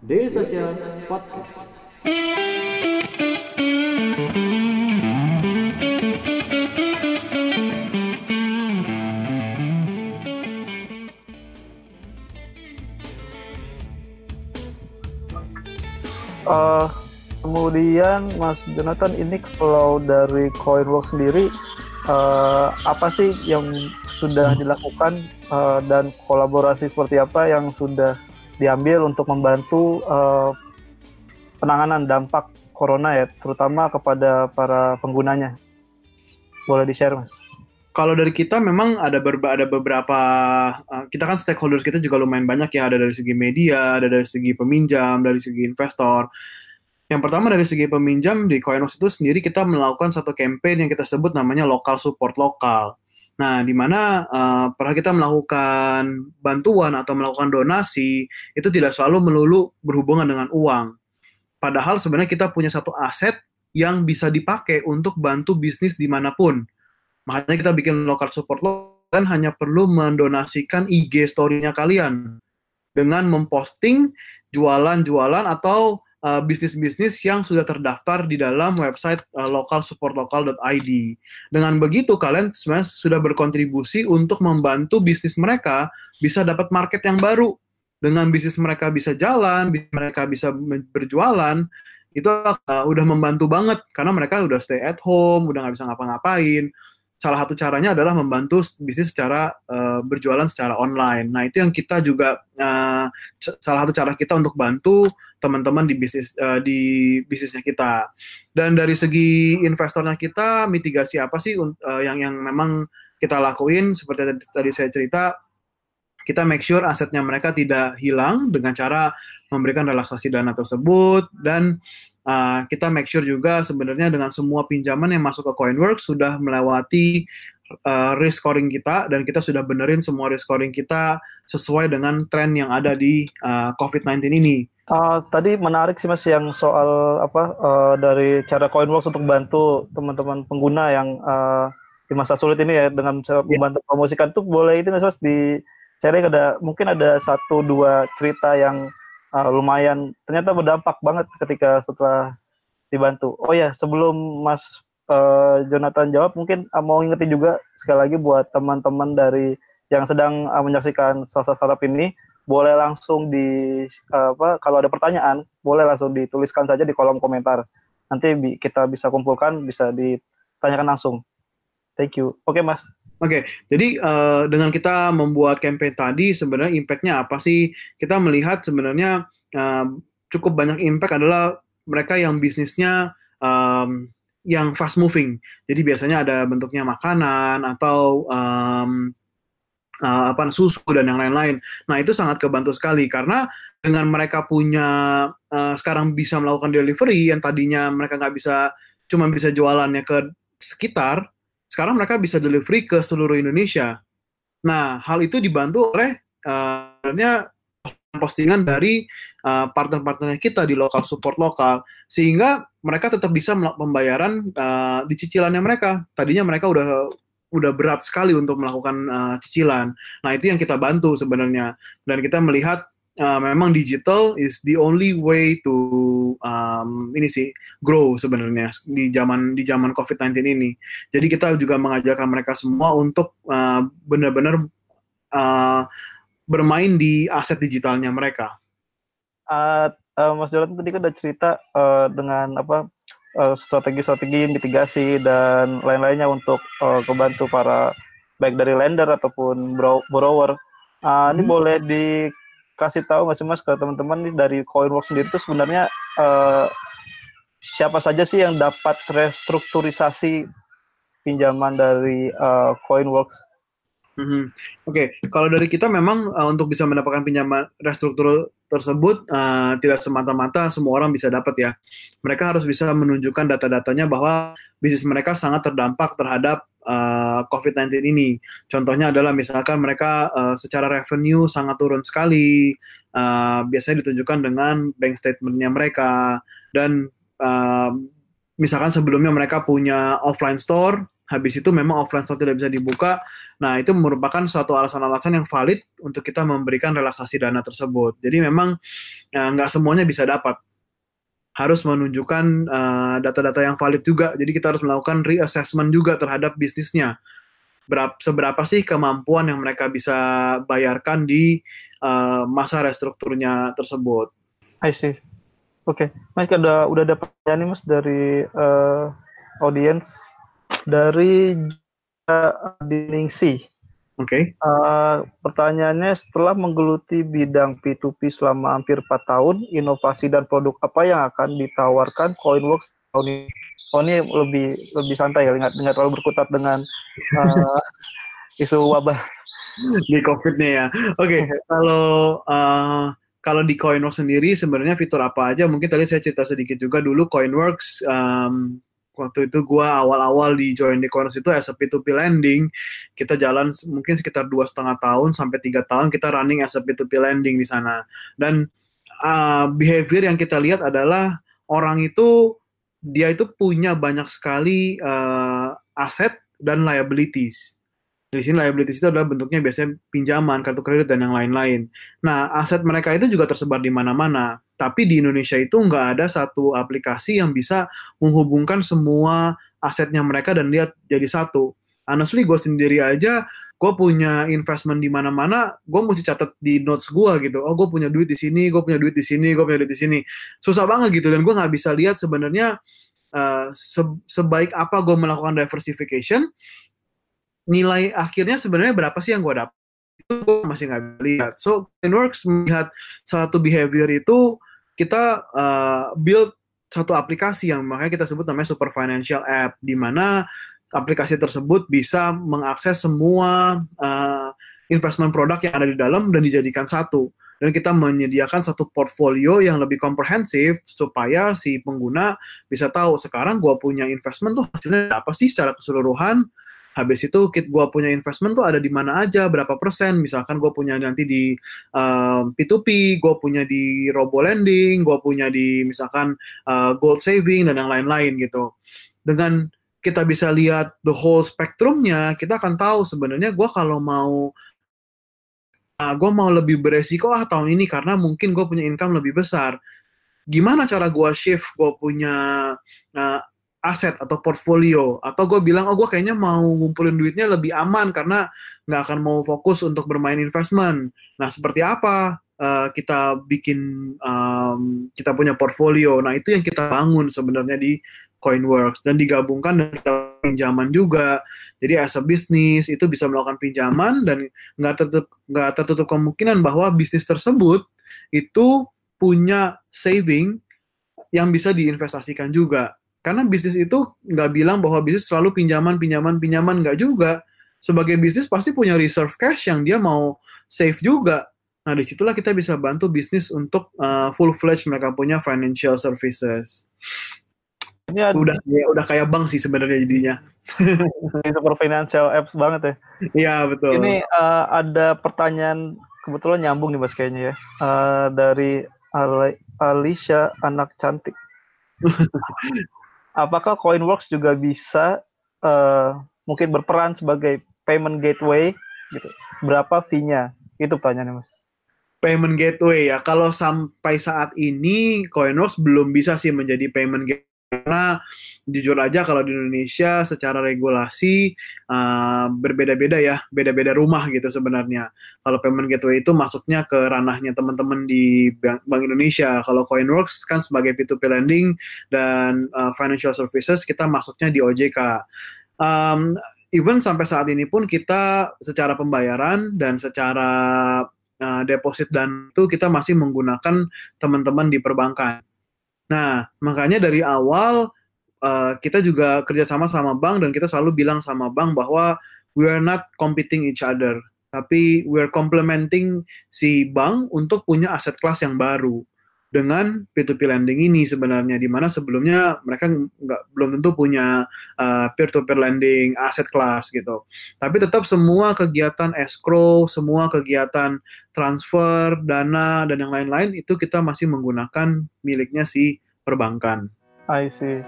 Daily Social Podcast. Uh, kemudian Mas Jonathan ini kalau dari Coinworks sendiri uh, apa sih yang sudah dilakukan uh, dan kolaborasi seperti apa yang sudah diambil untuk membantu uh, penanganan dampak corona ya, terutama kepada para penggunanya. Boleh di-share, Mas? Kalau dari kita memang ada, berba, ada beberapa, uh, kita kan stakeholders kita juga lumayan banyak ya, ada dari segi media, ada dari segi peminjam, dari segi investor. Yang pertama dari segi peminjam di Coinworks itu sendiri kita melakukan satu campaign yang kita sebut namanya local support lokal. Nah, di mana uh, pernah kita melakukan bantuan atau melakukan donasi itu tidak selalu melulu berhubungan dengan uang. Padahal sebenarnya kita punya satu aset yang bisa dipakai untuk bantu bisnis di mana pun. Makanya kita bikin local support lo kan hanya perlu mendonasikan IG story-nya kalian dengan memposting jualan-jualan atau uh, bisnis-bisnis yang sudah terdaftar di dalam website uh, localsupportlocal.id. Dengan begitu kalian sebenarnya sudah berkontribusi untuk membantu bisnis mereka bisa dapat market yang baru. Dengan bisnis mereka bisa jalan, mereka bisa berjualan, itu uh, udah membantu banget karena mereka udah stay at home, udah nggak bisa ngapa-ngapain salah satu caranya adalah membantu bisnis secara uh, berjualan secara online. Nah itu yang kita juga uh, salah satu cara kita untuk bantu teman-teman di bisnis uh, di bisnisnya kita. Dan dari segi investornya kita mitigasi apa sih uh, yang yang memang kita lakuin seperti tadi, tadi saya cerita kita make sure asetnya mereka tidak hilang dengan cara memberikan relaksasi dana tersebut dan uh, kita make sure juga sebenarnya dengan semua pinjaman yang masuk ke Coinworks sudah melewati uh, risk scoring kita dan kita sudah benerin semua risk scoring kita sesuai dengan tren yang ada di uh, COVID-19 ini. Uh, tadi menarik sih mas yang soal apa uh, dari cara Coinworks untuk bantu teman-teman pengguna yang uh, di masa sulit ini ya dengan cara yeah. membantu promosikan tuh boleh itu mas di sharing ada mungkin ada satu dua cerita yang uh, lumayan ternyata berdampak banget ketika setelah dibantu. Oh ya, sebelum Mas uh, Jonathan jawab, mungkin uh, mau ingetin juga sekali lagi buat teman-teman dari yang sedang uh, menyaksikan Salsa Startup ini, boleh langsung di uh, apa kalau ada pertanyaan, boleh langsung dituliskan saja di kolom komentar. Nanti bi kita bisa kumpulkan, bisa ditanyakan langsung. Thank you. Oke, okay, Mas. Oke, okay, jadi uh, dengan kita membuat campaign tadi sebenarnya impact-nya apa sih? Kita melihat sebenarnya uh, cukup banyak impact adalah mereka yang bisnisnya um, yang fast moving. Jadi biasanya ada bentuknya makanan atau um, uh, apa susu dan yang lain-lain. Nah itu sangat kebantu sekali karena dengan mereka punya uh, sekarang bisa melakukan delivery yang tadinya mereka nggak bisa cuma bisa jualannya ke sekitar sekarang mereka bisa delivery ke seluruh Indonesia. Nah, hal itu dibantu oleh uh, postingan dari uh, partner-partnernya kita di lokal support lokal sehingga mereka tetap bisa pembayaran uh, di cicilannya mereka. Tadinya mereka udah udah berat sekali untuk melakukan uh, cicilan. Nah, itu yang kita bantu sebenarnya. Dan kita melihat uh, memang digital is the only way to um, ini sih grow sebenarnya di zaman di zaman COVID-19 ini. Jadi kita juga mengajarkan mereka semua untuk uh, benar-benar uh, bermain di aset digitalnya mereka. Uh, uh, Mas Jonathan tadi kan udah cerita uh, dengan apa strategi-strategi mitigasi dan lain-lainnya untuk uh, membantu para baik dari lender ataupun borrower. Uh, hmm. Ini boleh di kasih tahu nggak sih mas ke teman-teman nih dari Coinworks sendiri itu sebenarnya uh, siapa saja sih yang dapat restrukturisasi pinjaman dari uh, Coinworks? Mm-hmm. Oke, okay. kalau dari kita memang uh, untuk bisa mendapatkan pinjaman restruktur tersebut uh, tidak semata-mata semua orang bisa dapat ya. Mereka harus bisa menunjukkan data-datanya bahwa bisnis mereka sangat terdampak terhadap uh, COVID-19 ini. Contohnya adalah misalkan mereka uh, secara revenue sangat turun sekali, uh, biasanya ditunjukkan dengan bank statementnya mereka dan uh, misalkan sebelumnya mereka punya offline store habis itu memang offline store tidak bisa dibuka. Nah, itu merupakan suatu alasan-alasan yang valid untuk kita memberikan relaksasi dana tersebut. Jadi memang ya, nggak semuanya bisa dapat. Harus menunjukkan uh, data-data yang valid juga. Jadi kita harus melakukan reassessment juga terhadap bisnisnya. Berapa, seberapa sih kemampuan yang mereka bisa bayarkan di uh, masa restrukturnya tersebut. I see. Oke, okay. Mas ada udah ada pertanyaan nih Mas dari uh, audience dari Diningsi. Oke. Okay. Uh, pertanyaannya setelah menggeluti bidang P2P selama hampir 4 tahun, inovasi dan produk apa yang akan ditawarkan Coinworks tahun ini? Oh ini lebih lebih santai ya, nggak, nggak terlalu berkutat dengan uh, isu wabah di COVID nih ya. Oke, okay, kalau uh, kalau di Coinworks sendiri sebenarnya fitur apa aja? Mungkin tadi saya cerita sedikit juga dulu Coinworks um, waktu itu gue awal-awal di join di Coinworks itu as a P2P lending kita jalan mungkin sekitar dua setengah tahun sampai tiga tahun kita running as a P2P lending di sana dan uh, behavior yang kita lihat adalah orang itu dia itu punya banyak sekali uh, aset dan liabilities di sini liabilities itu adalah bentuknya biasanya pinjaman, kartu kredit, dan yang lain-lain. Nah, aset mereka itu juga tersebar di mana-mana. Tapi di Indonesia itu nggak ada satu aplikasi yang bisa menghubungkan semua asetnya mereka dan lihat jadi satu. Honestly, gue sendiri aja, gue punya investment di mana-mana, gue mesti catat di notes gue gitu. Oh, gue punya duit di sini, gue punya duit di sini, gue punya duit di sini. Susah banget gitu, dan gue nggak bisa lihat sebenarnya uh, se sebaik apa gue melakukan diversification, nilai akhirnya sebenarnya berapa sih yang gue dapat itu gue masih nggak lihat. So Works melihat satu behavior itu kita uh, build satu aplikasi yang makanya kita sebut namanya super financial app di mana aplikasi tersebut bisa mengakses semua uh, investment produk yang ada di dalam dan dijadikan satu. Dan kita menyediakan satu portfolio yang lebih komprehensif supaya si pengguna bisa tahu sekarang gue punya investment tuh hasilnya apa sih secara keseluruhan habis itu kit gue punya investment tuh ada di mana aja berapa persen. Misalkan gue punya nanti di um, P2P gue punya di robo lending gue punya di misalkan uh, gold saving dan yang lain-lain gitu. Dengan kita bisa lihat the whole spektrumnya kita akan tahu sebenarnya gue kalau mau uh, ah, gue mau lebih beresiko ah tahun ini karena mungkin gue punya income lebih besar. Gimana cara gue shift gue punya uh, aset atau portfolio. Atau gue bilang oh gue kayaknya mau ngumpulin duitnya lebih aman karena nggak akan mau fokus untuk bermain investment. Nah seperti apa uh, kita bikin um, kita punya portfolio? Nah itu yang kita bangun sebenarnya di Coinworks dan digabungkan dengan pinjaman juga. Jadi as a business itu bisa melakukan pinjaman dan nggak tertutup nggak tertutup kemungkinan bahwa bisnis tersebut itu punya saving yang bisa diinvestasikan juga karena bisnis itu nggak bilang bahwa bisnis selalu pinjaman, pinjaman, pinjaman, nggak juga. Sebagai bisnis pasti punya reserve cash yang dia mau save juga. Nah, di situlah kita bisa bantu bisnis untuk uh, full-fledged mereka punya financial services. Ini ada, udah ya, udah kayak bank sih sebenarnya jadinya. super financial apps banget ya. Iya betul. Ini uh, ada pertanyaan kebetulan nyambung nih mas kayaknya ya uh, dari Alicia anak cantik. apakah Coinworks juga bisa uh, mungkin berperan sebagai payment gateway gitu? Berapa fee-nya? Itu pertanyaannya, Mas. Payment gateway ya. Kalau sampai saat ini Coinworks belum bisa sih menjadi payment gateway karena jujur aja kalau di Indonesia secara regulasi uh, berbeda-beda ya, beda-beda rumah gitu sebenarnya. Kalau payment gateway itu masuknya ke ranahnya teman-teman di Bank, Bank Indonesia. Kalau Coinworks kan sebagai P2P lending dan uh, financial services kita masuknya di OJK. Um, even sampai saat ini pun kita secara pembayaran dan secara uh, deposit dan itu kita masih menggunakan teman-teman di perbankan. Nah, makanya dari awal uh, kita juga kerjasama sama bank dan kita selalu bilang sama bank bahwa we are not competing each other, tapi we are complementing si bank untuk punya aset kelas yang baru dengan P2P lending ini sebenarnya di mana sebelumnya mereka nggak belum tentu punya eh, peer-to-peer lending aset class gitu. Tapi tetap semua kegiatan escrow, semua kegiatan transfer dana dan yang lain-lain itu kita masih menggunakan miliknya si perbankan. I see.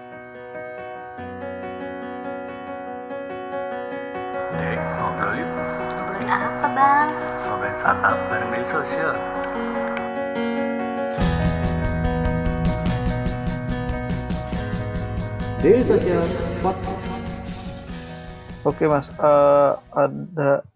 Dek, ngobrol yuk. Ngobrolin apa, Bang? Ngobrolin startup bareng media sosial. Daily Social Podcast. Oke mas, Eh, ada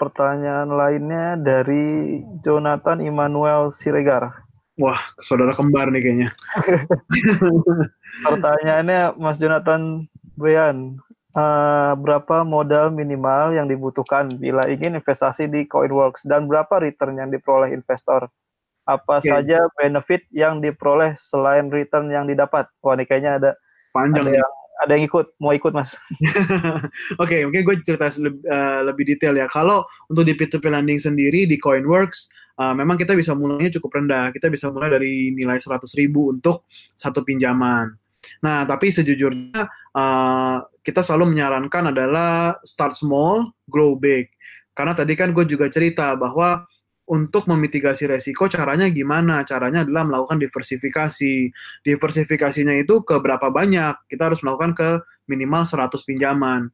pertanyaan lainnya dari Jonathan Immanuel Siregar. Wah, saudara kembar nih kayaknya. Pertanyaannya Mas Jonathan Brian, eh, berapa modal minimal yang dibutuhkan bila ingin investasi di Coinworks dan berapa return yang diperoleh investor? Apa Oke. saja benefit yang diperoleh selain return yang didapat? Wah ini kayaknya ada Panjang ada yang ada yang ikut, mau ikut mas? Oke, mungkin gue cerita lebih, lebih detail ya. Kalau untuk di P2P lending sendiri di Coinworks, uh, memang kita bisa mulainya cukup rendah. Kita bisa mulai dari nilai 100 ribu untuk satu pinjaman. Nah, tapi sejujurnya uh, kita selalu menyarankan adalah start small, grow big. Karena tadi kan gue juga cerita bahwa untuk memitigasi resiko caranya gimana? Caranya adalah melakukan diversifikasi. Diversifikasinya itu ke berapa banyak? Kita harus melakukan ke minimal 100 pinjaman.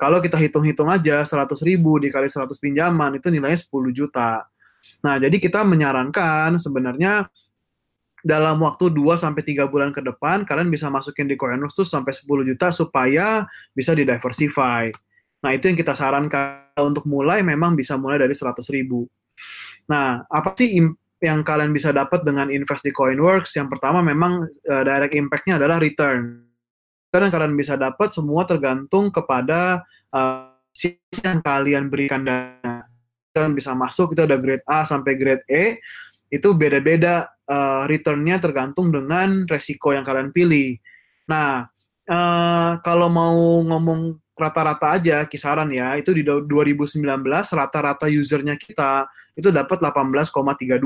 Kalau kita hitung-hitung aja 100 ribu dikali 100 pinjaman itu nilainya 10 juta. Nah, jadi kita menyarankan sebenarnya dalam waktu 2 sampai 3 bulan ke depan kalian bisa masukin di Coinworks tuh sampai 10 juta supaya bisa didiversify. Nah, itu yang kita sarankan untuk mulai memang bisa mulai dari 100 ribu. Nah, apa sih yang kalian bisa dapat dengan invest di Coinworks? Yang pertama memang uh, direct impact-nya adalah return. Return yang kalian bisa dapat semua tergantung kepada uh, yang kalian berikan dana. Kalian bisa masuk itu ada grade A sampai grade E, itu beda-beda uh, return-nya tergantung dengan resiko yang kalian pilih. Nah, uh, kalau mau ngomong rata-rata aja kisaran ya, itu di 2019 rata-rata usernya kita itu dapat 18,32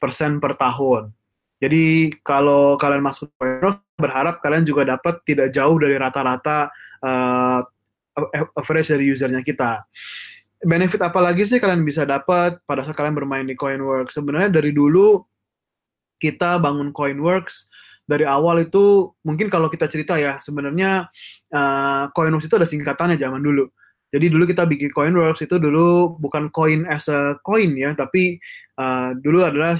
persen per tahun. Jadi kalau kalian masuk Coinworks, berharap kalian juga dapat tidak jauh dari rata-rata uh, average dari usernya kita. Benefit apa lagi sih kalian bisa dapat pada saat kalian bermain di Coinworks? Sebenarnya dari dulu kita bangun Coinworks dari awal itu mungkin kalau kita cerita ya sebenarnya uh, Coinworks itu ada singkatannya zaman dulu. Jadi dulu kita bikin Coinworks itu dulu bukan coin as a coin ya, tapi uh, dulu adalah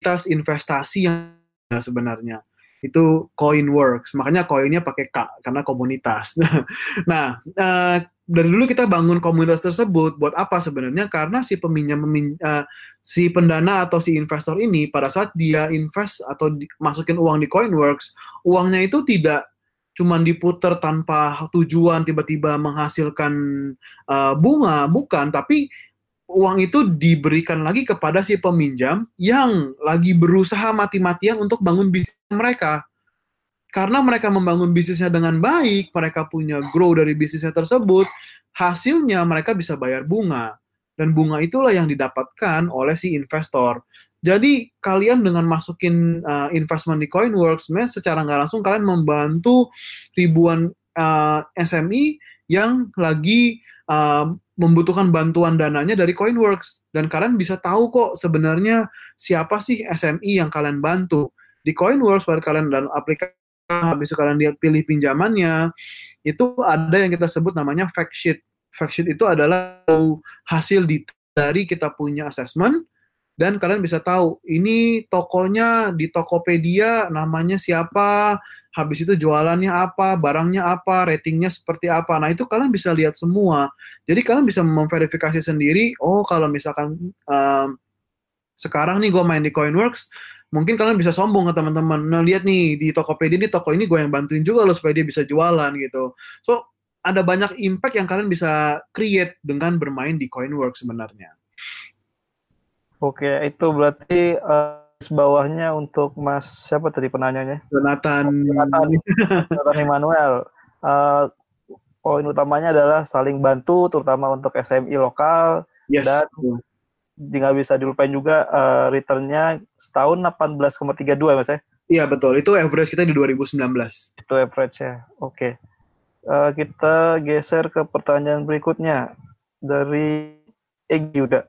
komunitas investasi yang sebenarnya itu Coinworks. Makanya koinnya pakai K karena komunitas. nah, uh, dari dulu kita bangun komunitas tersebut buat apa sebenarnya? Karena si peminjam memin, uh, si pendana atau si investor ini pada saat dia invest atau di, masukin uang di Coinworks, uangnya itu tidak cuma diputar tanpa tujuan tiba-tiba menghasilkan uh, bunga, bukan, tapi uang itu diberikan lagi kepada si peminjam yang lagi berusaha mati-matian untuk bangun bisnis mereka. Karena mereka membangun bisnisnya dengan baik, mereka punya grow dari bisnisnya tersebut, hasilnya mereka bisa bayar bunga. Dan bunga itulah yang didapatkan oleh si investor. Jadi kalian dengan masukin uh, investment di Coinworks, sebenarnya secara nggak langsung kalian membantu ribuan uh, SME yang lagi uh, membutuhkan bantuan dananya dari Coinworks. Dan kalian bisa tahu kok sebenarnya siapa sih SME yang kalian bantu. Di Coinworks pada kalian dalam aplikasi habis kalian lihat pilih pinjamannya itu ada yang kita sebut namanya fact sheet. Fact sheet itu adalah hasil dari kita punya assessment dan kalian bisa tahu ini tokonya di Tokopedia namanya siapa, habis itu jualannya apa, barangnya apa, ratingnya seperti apa. Nah itu kalian bisa lihat semua. Jadi kalian bisa memverifikasi sendiri. Oh kalau misalkan um, sekarang nih gue main di Coinworks, mungkin kalian bisa sombong ke teman-teman. Nah lihat nih di Tokopedia nih toko ini gue yang bantuin juga loh supaya dia bisa jualan gitu. So ada banyak impact yang kalian bisa create dengan bermain di Coinworks sebenarnya. Oke, itu berarti uh, bawahnya untuk Mas siapa tadi penanyanya? Jonathan. Jonathan, Jonathan Emmanuel. Uh, poin utamanya adalah saling bantu, terutama untuk SMI lokal. Yes. Dan nggak bisa dilupain juga uh, returnnya setahun 18,32 mas ya? Iya betul, itu average kita di 2019. Itu average ya, oke. Uh, kita geser ke pertanyaan berikutnya dari Egi udah.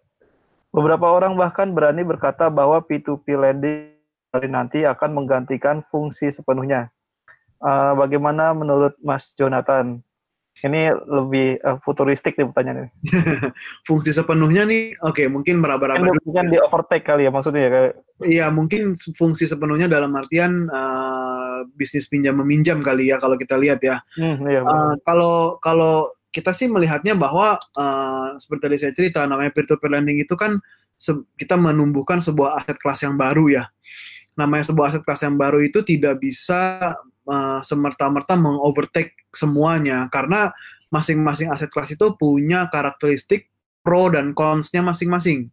Beberapa orang bahkan berani berkata bahwa P2P lending hari nanti akan menggantikan fungsi sepenuhnya. Uh, bagaimana menurut Mas Jonathan? Ini lebih uh, futuristik nih pertanyaan ini. Fungsi sepenuhnya nih, oke mungkin meraba-raba kan di overtake kali ya maksudnya ya kayak Iya, mungkin fungsi sepenuhnya dalam artian uh, bisnis pinjam meminjam kali ya kalau kita lihat ya. hmm, iya. Uh, kalau kalau kita sih melihatnya bahwa uh, seperti tadi saya cerita namanya peer to peer lending itu kan kita menumbuhkan sebuah aset kelas yang baru ya. Namanya sebuah aset kelas yang baru itu tidak bisa uh, semerta-merta mengovertake semuanya karena masing-masing aset kelas itu punya karakteristik pro dan cons-nya masing-masing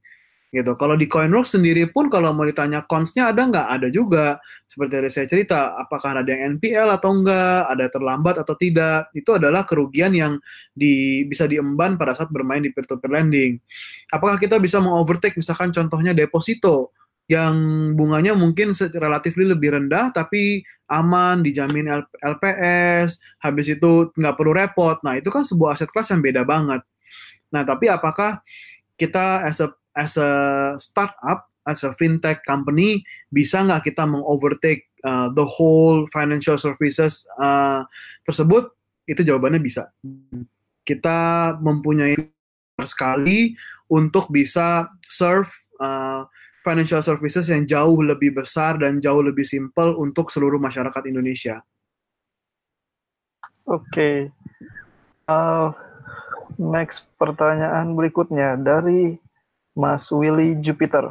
gitu. Kalau di Coinworks sendiri pun kalau mau ditanya cons-nya ada nggak? Ada juga. Seperti yang saya cerita, apakah ada yang NPL atau enggak, ada terlambat atau tidak. Itu adalah kerugian yang di, bisa diemban pada saat bermain di peer-to-peer lending. Apakah kita bisa mengovertake misalkan contohnya deposito yang bunganya mungkin relatif lebih rendah tapi aman, dijamin LPS, habis itu nggak perlu repot. Nah, itu kan sebuah aset kelas yang beda banget. Nah, tapi apakah kita as a as a startup, as a fintech company, bisa nggak kita mengovertake uh, the whole financial services uh, tersebut? Itu jawabannya bisa. Kita mempunyai sekali untuk bisa serve uh, financial services yang jauh lebih besar dan jauh lebih simple untuk seluruh masyarakat Indonesia. Oke. Uh, next pertanyaan berikutnya dari Mas Willy Jupiter.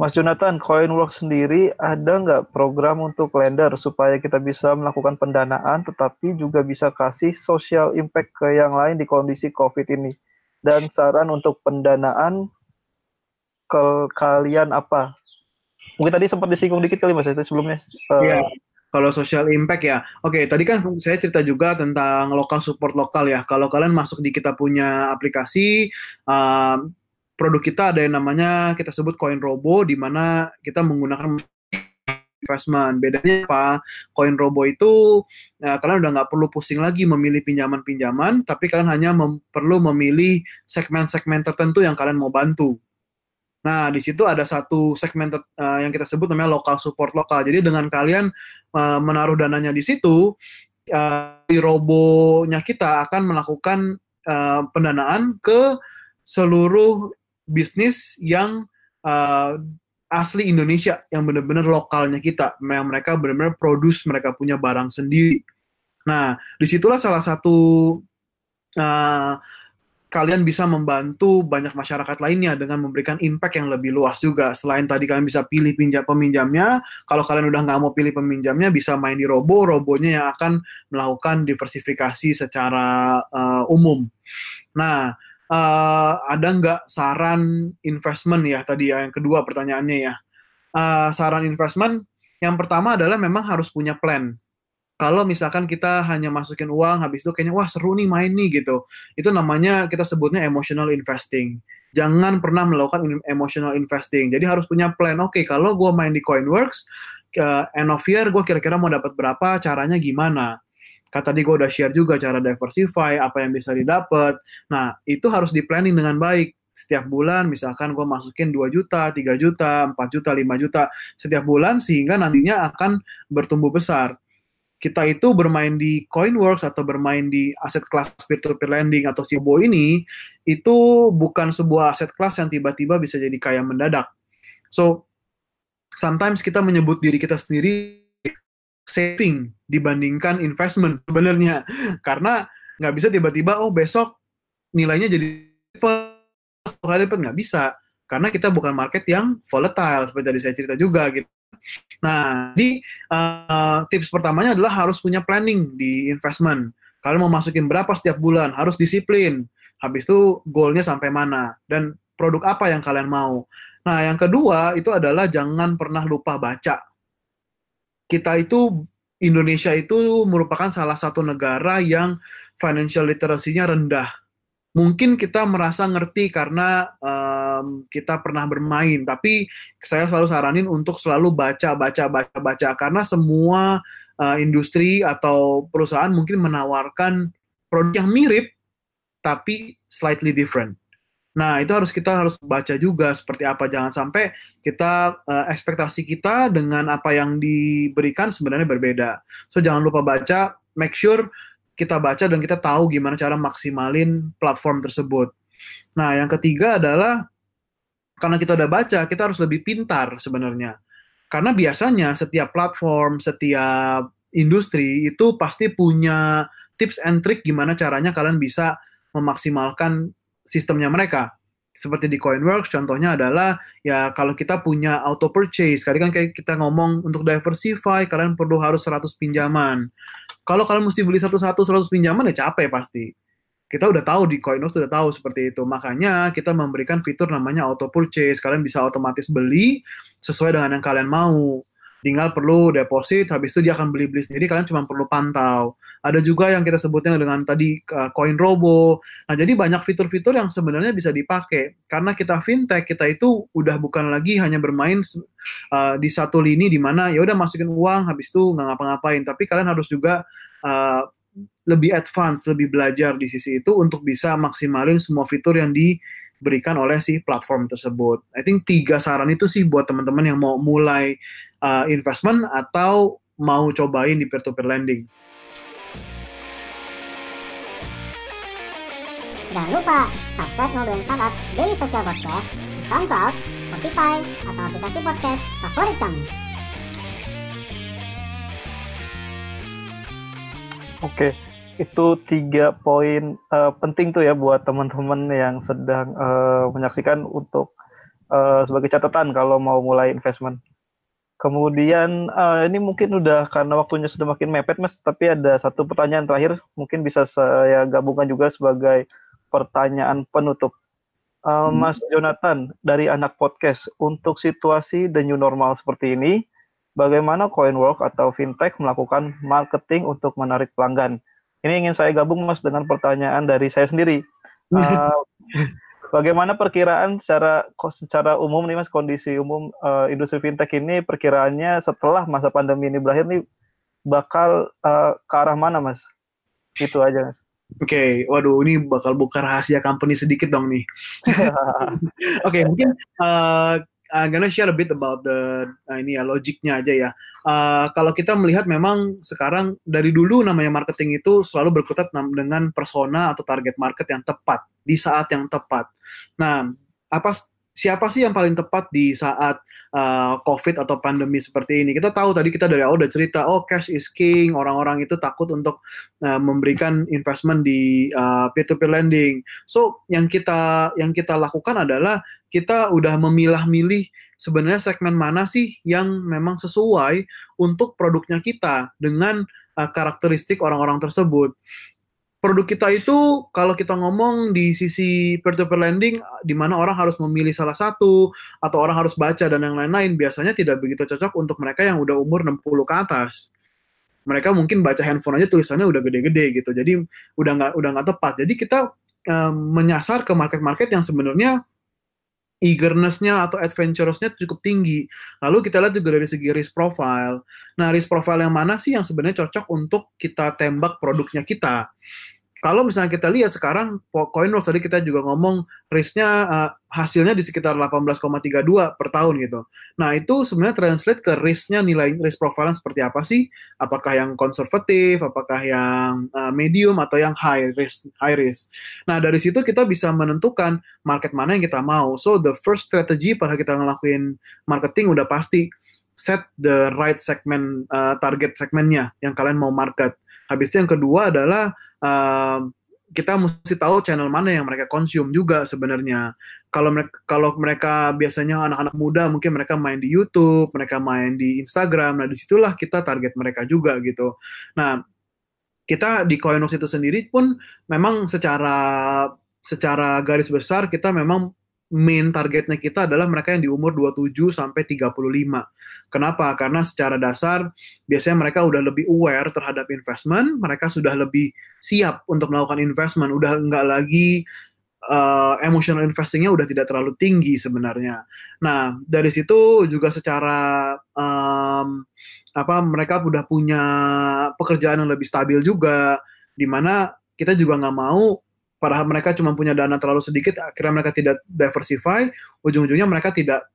Mas Jonathan, Coinworks sendiri ada nggak program untuk lender supaya kita bisa melakukan pendanaan tetapi juga bisa kasih social impact ke yang lain di kondisi COVID ini? Dan saran untuk pendanaan ke kalian apa? Mungkin tadi sempat disinggung dikit kali Mas itu sebelumnya. Uh, Iya. Kalau social impact ya, oke tadi kan saya cerita juga tentang lokal support lokal ya. Kalau kalian masuk di kita punya aplikasi, um, produk kita ada yang namanya kita sebut Coin Robo, di mana kita menggunakan investment. Bedanya apa? Coin Robo itu ya, kalian udah nggak perlu pusing lagi memilih pinjaman-pinjaman, tapi kalian hanya mem- perlu memilih segmen-segmen tertentu yang kalian mau bantu. Nah, di situ ada satu segmen uh, yang kita sebut namanya local support lokal. Jadi dengan kalian uh, menaruh dananya di situ, uh, di robonya kita akan melakukan uh, pendanaan ke seluruh bisnis yang uh, asli Indonesia, yang benar-benar lokalnya kita, yang mereka benar-benar produce, mereka punya barang sendiri. Nah, di situlah salah satu uh, kalian bisa membantu banyak masyarakat lainnya dengan memberikan impact yang lebih luas juga. Selain tadi kalian bisa pilih pinjam peminjamnya, kalau kalian udah nggak mau pilih peminjamnya, bisa main di robo, robonya yang akan melakukan diversifikasi secara uh, umum. Nah, uh, ada nggak saran investment ya? Tadi ya yang kedua pertanyaannya ya. Uh, saran investment yang pertama adalah memang harus punya plan. Kalau misalkan kita hanya masukin uang habis itu kayaknya wah seru nih main nih gitu. Itu namanya kita sebutnya emotional investing. Jangan pernah melakukan emotional investing. Jadi harus punya plan. Oke okay, kalau gue main di Coinworks uh, end of year gue kira-kira mau dapat berapa caranya gimana kata tadi gue udah share juga cara diversify apa yang bisa didapat nah itu harus di planning dengan baik. Setiap bulan misalkan gue masukin 2 juta, 3 juta, 4 juta, 5 juta. Setiap bulan sehingga nantinya akan bertumbuh besar. Kita itu bermain di Coinworks atau bermain di aset kelas peer-to-peer lending atau Sibo ini itu bukan sebuah aset kelas yang tiba-tiba bisa jadi kaya mendadak. So sometimes kita menyebut diri kita sendiri saving dibandingkan investment sebenarnya karena nggak bisa tiba-tiba oh besok nilainya jadi kali lipat nggak bisa karena kita bukan market yang volatile seperti tadi saya cerita juga gitu. Nah, di uh, tips pertamanya adalah harus punya planning di investment. Kalian mau masukin berapa setiap bulan, harus disiplin. Habis itu goalnya sampai mana dan produk apa yang kalian mau. Nah, yang kedua itu adalah jangan pernah lupa baca. Kita itu Indonesia itu merupakan salah satu negara yang financial literacy-nya rendah. Mungkin kita merasa ngerti karena um, kita pernah bermain, tapi saya selalu saranin untuk selalu baca, baca, baca, baca karena semua uh, industri atau perusahaan mungkin menawarkan produk yang mirip tapi slightly different. Nah, itu harus kita harus baca juga seperti apa jangan sampai kita uh, ekspektasi kita dengan apa yang diberikan sebenarnya berbeda. So jangan lupa baca, make sure kita baca dan kita tahu gimana cara maksimalin platform tersebut. Nah, yang ketiga adalah karena kita udah baca, kita harus lebih pintar sebenarnya. Karena biasanya setiap platform, setiap industri itu pasti punya tips and trick gimana caranya kalian bisa memaksimalkan sistemnya mereka. Seperti di Coinworks contohnya adalah ya kalau kita punya auto purchase, tadi kan kayak kita ngomong untuk diversify kalian perlu harus 100 pinjaman. Kalau kalian mesti beli satu-satu 100 pinjaman ya capek pasti kita udah tahu di Coinworks sudah tahu seperti itu. Makanya kita memberikan fitur namanya auto purchase. Kalian bisa otomatis beli sesuai dengan yang kalian mau. Tinggal perlu deposit, habis itu dia akan beli-beli sendiri. Kalian cuma perlu pantau. Ada juga yang kita sebutnya dengan tadi uh, Coin Robo. Nah, jadi banyak fitur-fitur yang sebenarnya bisa dipakai. Karena kita fintech, kita itu udah bukan lagi hanya bermain uh, di satu lini di mana ya udah masukin uang, habis itu nggak ngapa-ngapain. Tapi kalian harus juga uh, lebih advance, lebih belajar di sisi itu untuk bisa maksimalin semua fitur yang diberikan oleh si platform tersebut. I think tiga saran itu sih buat teman-teman yang mau mulai uh, investment atau mau cobain di peer-to-peer lending. Jangan lupa subscribe Ngobrolin Startup Daily Social Podcast di SoundCloud, Spotify, atau aplikasi podcast favorit kamu. Oke, itu tiga poin uh, penting tuh ya buat teman-teman yang sedang uh, menyaksikan untuk uh, sebagai catatan kalau mau mulai investment. Kemudian uh, ini mungkin udah karena waktunya sudah makin mepet mas, tapi ada satu pertanyaan terakhir mungkin bisa saya gabungkan juga sebagai pertanyaan penutup. Uh, hmm. Mas Jonathan dari anak podcast untuk situasi the new normal seperti ini, bagaimana Coinwork atau fintech melakukan marketing untuk menarik pelanggan? Ini ingin saya gabung mas dengan pertanyaan dari saya sendiri. Uh, bagaimana perkiraan secara secara umum nih mas kondisi umum uh, industri fintech ini perkiraannya setelah masa pandemi ini berakhir nih bakal uh, ke arah mana mas? Itu aja mas. Oke, okay. waduh ini bakal buka rahasia company sedikit dong nih. Oke, okay, mungkin uh, I'm gonna share a bit about the uh, ini ya logiknya aja ya. Uh, kalau kita melihat memang sekarang dari dulu namanya marketing itu selalu berkutat dengan persona atau target market yang tepat di saat yang tepat. Nah, apa siapa sih yang paling tepat di saat uh, COVID atau pandemi seperti ini? Kita tahu tadi kita dari awal udah cerita, oh cash is king, orang-orang itu takut untuk uh, memberikan investment di uh, peer-to-peer lending. So yang kita yang kita lakukan adalah kita udah memilah-milih sebenarnya segmen mana sih yang memang sesuai untuk produknya kita dengan uh, karakteristik orang-orang tersebut. Produk kita itu kalau kita ngomong di sisi peer-to-peer lending di mana orang harus memilih salah satu atau orang harus baca dan yang lain-lain biasanya tidak begitu cocok untuk mereka yang udah umur 60 ke atas. Mereka mungkin baca handphone aja tulisannya udah gede-gede gitu. Jadi udah nggak udah nggak tepat. Jadi kita um, menyasar ke market-market yang sebenarnya eagerness-nya atau adventurous-nya cukup tinggi. Lalu kita lihat juga dari segi risk profile. Nah, risk profile yang mana sih yang sebenarnya cocok untuk kita tembak produknya kita? Kalau misalnya kita lihat sekarang CoinWorks tadi kita juga ngomong risknya uh, hasilnya di sekitar 18,32 per tahun gitu. Nah itu sebenarnya translate ke risknya nilai risk profile seperti apa sih? Apakah yang konservatif, apakah yang uh, medium atau yang high risk? High risk. Nah dari situ kita bisa menentukan market mana yang kita mau. So the first strategy pada kita ngelakuin marketing udah pasti set the right segment uh, target segmennya yang kalian mau market. Habis itu yang kedua adalah uh, kita mesti tahu channel mana yang mereka konsum juga sebenarnya. Kalau mereka kalau mereka biasanya anak-anak muda mungkin mereka main di YouTube, mereka main di Instagram. Nah, di situlah kita target mereka juga gitu. Nah, kita di Coinox itu sendiri pun memang secara secara garis besar kita memang main targetnya kita adalah mereka yang di umur 27 sampai 35. Kenapa? Karena secara dasar biasanya mereka udah lebih aware terhadap investment, mereka sudah lebih siap untuk melakukan investment, udah nggak lagi uh, emotional investingnya udah tidak terlalu tinggi sebenarnya. Nah dari situ juga secara um, apa mereka udah punya pekerjaan yang lebih stabil juga, di mana kita juga nggak mau padahal mereka cuma punya dana terlalu sedikit, akhirnya mereka tidak diversify, ujung-ujungnya mereka tidak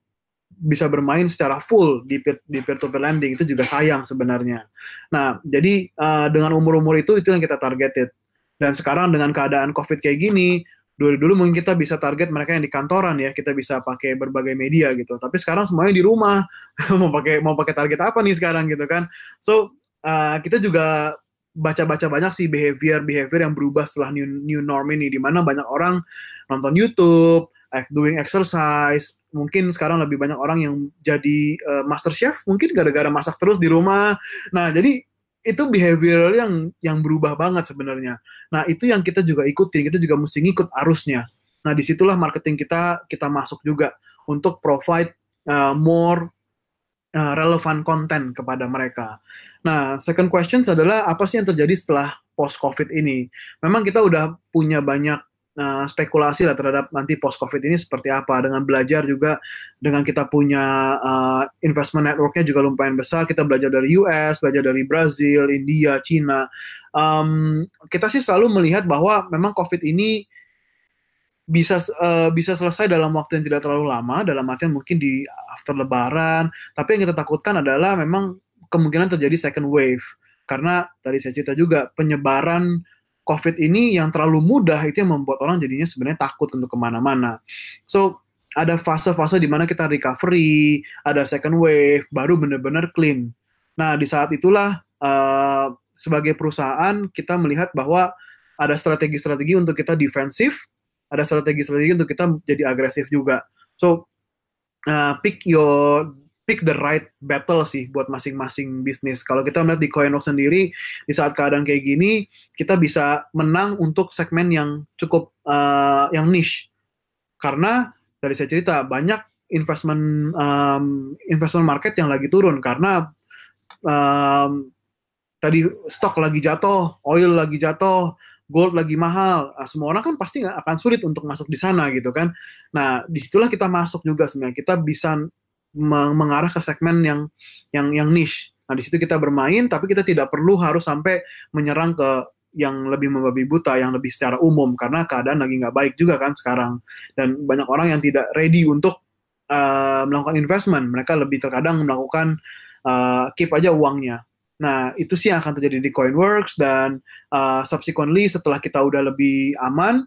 bisa bermain secara full di peer, di peer lending itu juga sayang sebenarnya. Nah, jadi uh, dengan umur-umur itu itu yang kita targeted. Dan sekarang dengan keadaan COVID kayak gini, dulu dulu mungkin kita bisa target mereka yang di kantoran ya, kita bisa pakai berbagai media gitu. Tapi sekarang semuanya di rumah. mau pakai mau pakai target apa nih sekarang gitu kan. So, uh, kita juga baca-baca banyak sih behavior behavior yang berubah setelah new new norm ini di mana banyak orang nonton YouTube, doing exercise, mungkin sekarang lebih banyak orang yang jadi uh, master chef mungkin gara-gara masak terus di rumah. Nah, jadi itu behavior yang yang berubah banget sebenarnya. Nah, itu yang kita juga ikuti, kita juga mesti ngikut arusnya. Nah, di situlah marketing kita kita masuk juga untuk provide uh, more uh, relevant content kepada mereka. Nah, second question adalah apa sih yang terjadi setelah post COVID ini? Memang kita udah punya banyak uh, spekulasi lah terhadap nanti post covid ini seperti apa dengan belajar juga dengan kita punya uh, investment networknya juga lumayan besar kita belajar dari US belajar dari Brazil India Cina um, kita sih selalu melihat bahwa memang covid ini bisa uh, bisa selesai dalam waktu yang tidak terlalu lama dalam artian mungkin di after lebaran tapi yang kita takutkan adalah memang kemungkinan terjadi second wave karena tadi saya cerita juga penyebaran COVID ini yang terlalu mudah itu yang membuat orang jadinya sebenarnya takut untuk ke mana-mana. So ada fase-fase di mana kita recovery, ada second wave, baru benar-benar clean. Nah di saat itulah uh, sebagai perusahaan kita melihat bahwa ada strategi-strategi untuk kita defensif, ada strategi-strategi untuk kita jadi agresif juga. So uh, pick your pick the right battle sih buat masing-masing bisnis. Kalau kita melihat di Coinworks sendiri, di saat keadaan kayak gini, kita bisa menang untuk segmen yang cukup uh, yang niche. Karena tadi saya cerita banyak investment um, investment market yang lagi turun karena um, tadi stok lagi jatuh, oil lagi jatuh, gold lagi mahal, nah, semua orang kan pasti akan sulit untuk masuk di sana gitu kan. Nah, di situlah kita masuk juga sebenarnya. Kita bisa mengarah ke segmen yang yang yang niche. Nah, di situ kita bermain tapi kita tidak perlu harus sampai menyerang ke yang lebih membabi buta, yang lebih secara umum karena keadaan lagi nggak baik juga kan sekarang dan banyak orang yang tidak ready untuk uh, melakukan investment, mereka lebih terkadang melakukan uh, keep aja uangnya. Nah itu sih yang akan terjadi di CoinWorks dan uh, subsequently setelah kita udah lebih aman,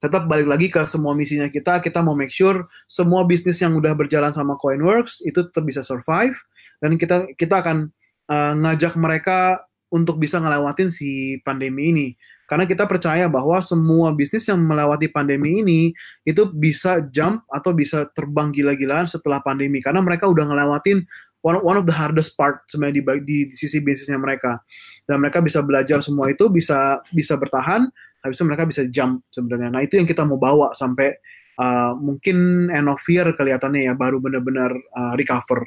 tetap balik lagi ke semua misinya kita, kita mau make sure semua bisnis yang udah berjalan sama Coinworks itu tetap bisa survive dan kita kita akan uh, ngajak mereka untuk bisa ngelewatin si pandemi ini. Karena kita percaya bahwa semua bisnis yang melewati pandemi ini itu bisa jump atau bisa terbang gila-gilaan setelah pandemi karena mereka udah ngelewatin one, one of the hardest part sebenarnya di, di, di sisi bisnisnya mereka dan mereka bisa belajar semua itu bisa bisa bertahan habis itu mereka bisa jump sebenarnya. Nah itu yang kita mau bawa sampai uh, mungkin end of year kelihatannya ya baru benar-benar uh, recover.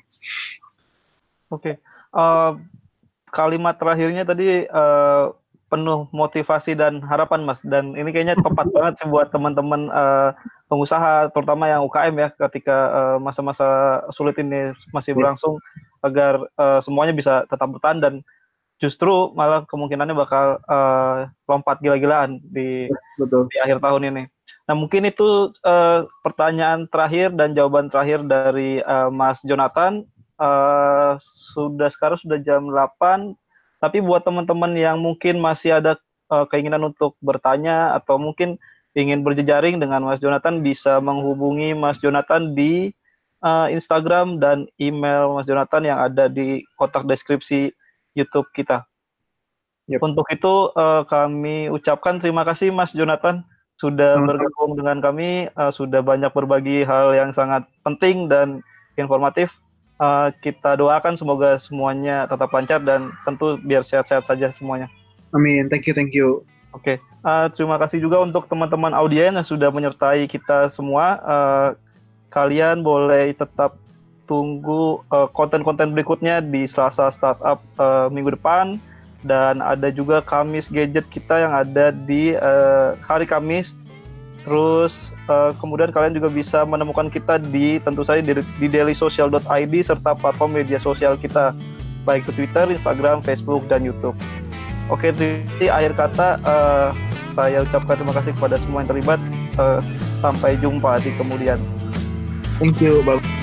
Oke, okay. uh, kalimat terakhirnya tadi uh, penuh motivasi dan harapan mas dan ini kayaknya tepat banget sih buat teman-teman uh, pengusaha terutama yang UKM ya ketika masa-masa uh, sulit ini masih iya. berlangsung yeah. agar uh, semuanya bisa tetap bertahan dan justru malah kemungkinannya bakal uh, lompat gila-gilaan di Betul. di akhir tahun ini. Nah mungkin itu uh, pertanyaan terakhir dan jawaban terakhir dari uh, Mas Jonathan. Uh, sudah sekarang sudah jam 8, tapi buat teman-teman yang mungkin masih ada uh, keinginan untuk bertanya atau mungkin ingin berjejaring dengan Mas Jonathan bisa menghubungi Mas Jonathan di uh, Instagram dan email Mas Jonathan yang ada di kotak deskripsi YouTube kita. Yep. Untuk itu uh, kami ucapkan terima kasih Mas Jonathan sudah bergabung dengan kami, uh, sudah banyak berbagi hal yang sangat penting dan informatif. Uh, kita doakan semoga semuanya tetap lancar dan tentu biar sehat-sehat saja semuanya. Amin. Thank you, thank you. Oke, okay. uh, terima kasih juga untuk teman-teman audiens yang sudah menyertai kita semua. Uh, kalian boleh tetap tunggu eh, konten-konten berikutnya di Selasa Startup uh, minggu depan dan ada juga Kamis Gadget kita yang ada di uh, hari Kamis. Terus uh, kemudian kalian juga bisa menemukan kita di tentu saja di, di dailysocial.id serta platform media sosial kita baik ke Twitter, Instagram, Facebook dan YouTube. Oke, jadi akhir kata uh, saya ucapkan terima kasih kepada semua yang terlibat. Uh, sampai jumpa di kemudian. Thank you, bye.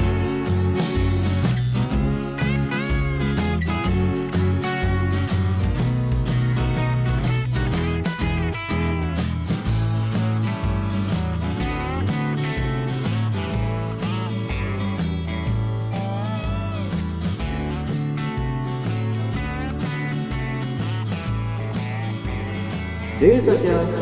Daily Social Podcast.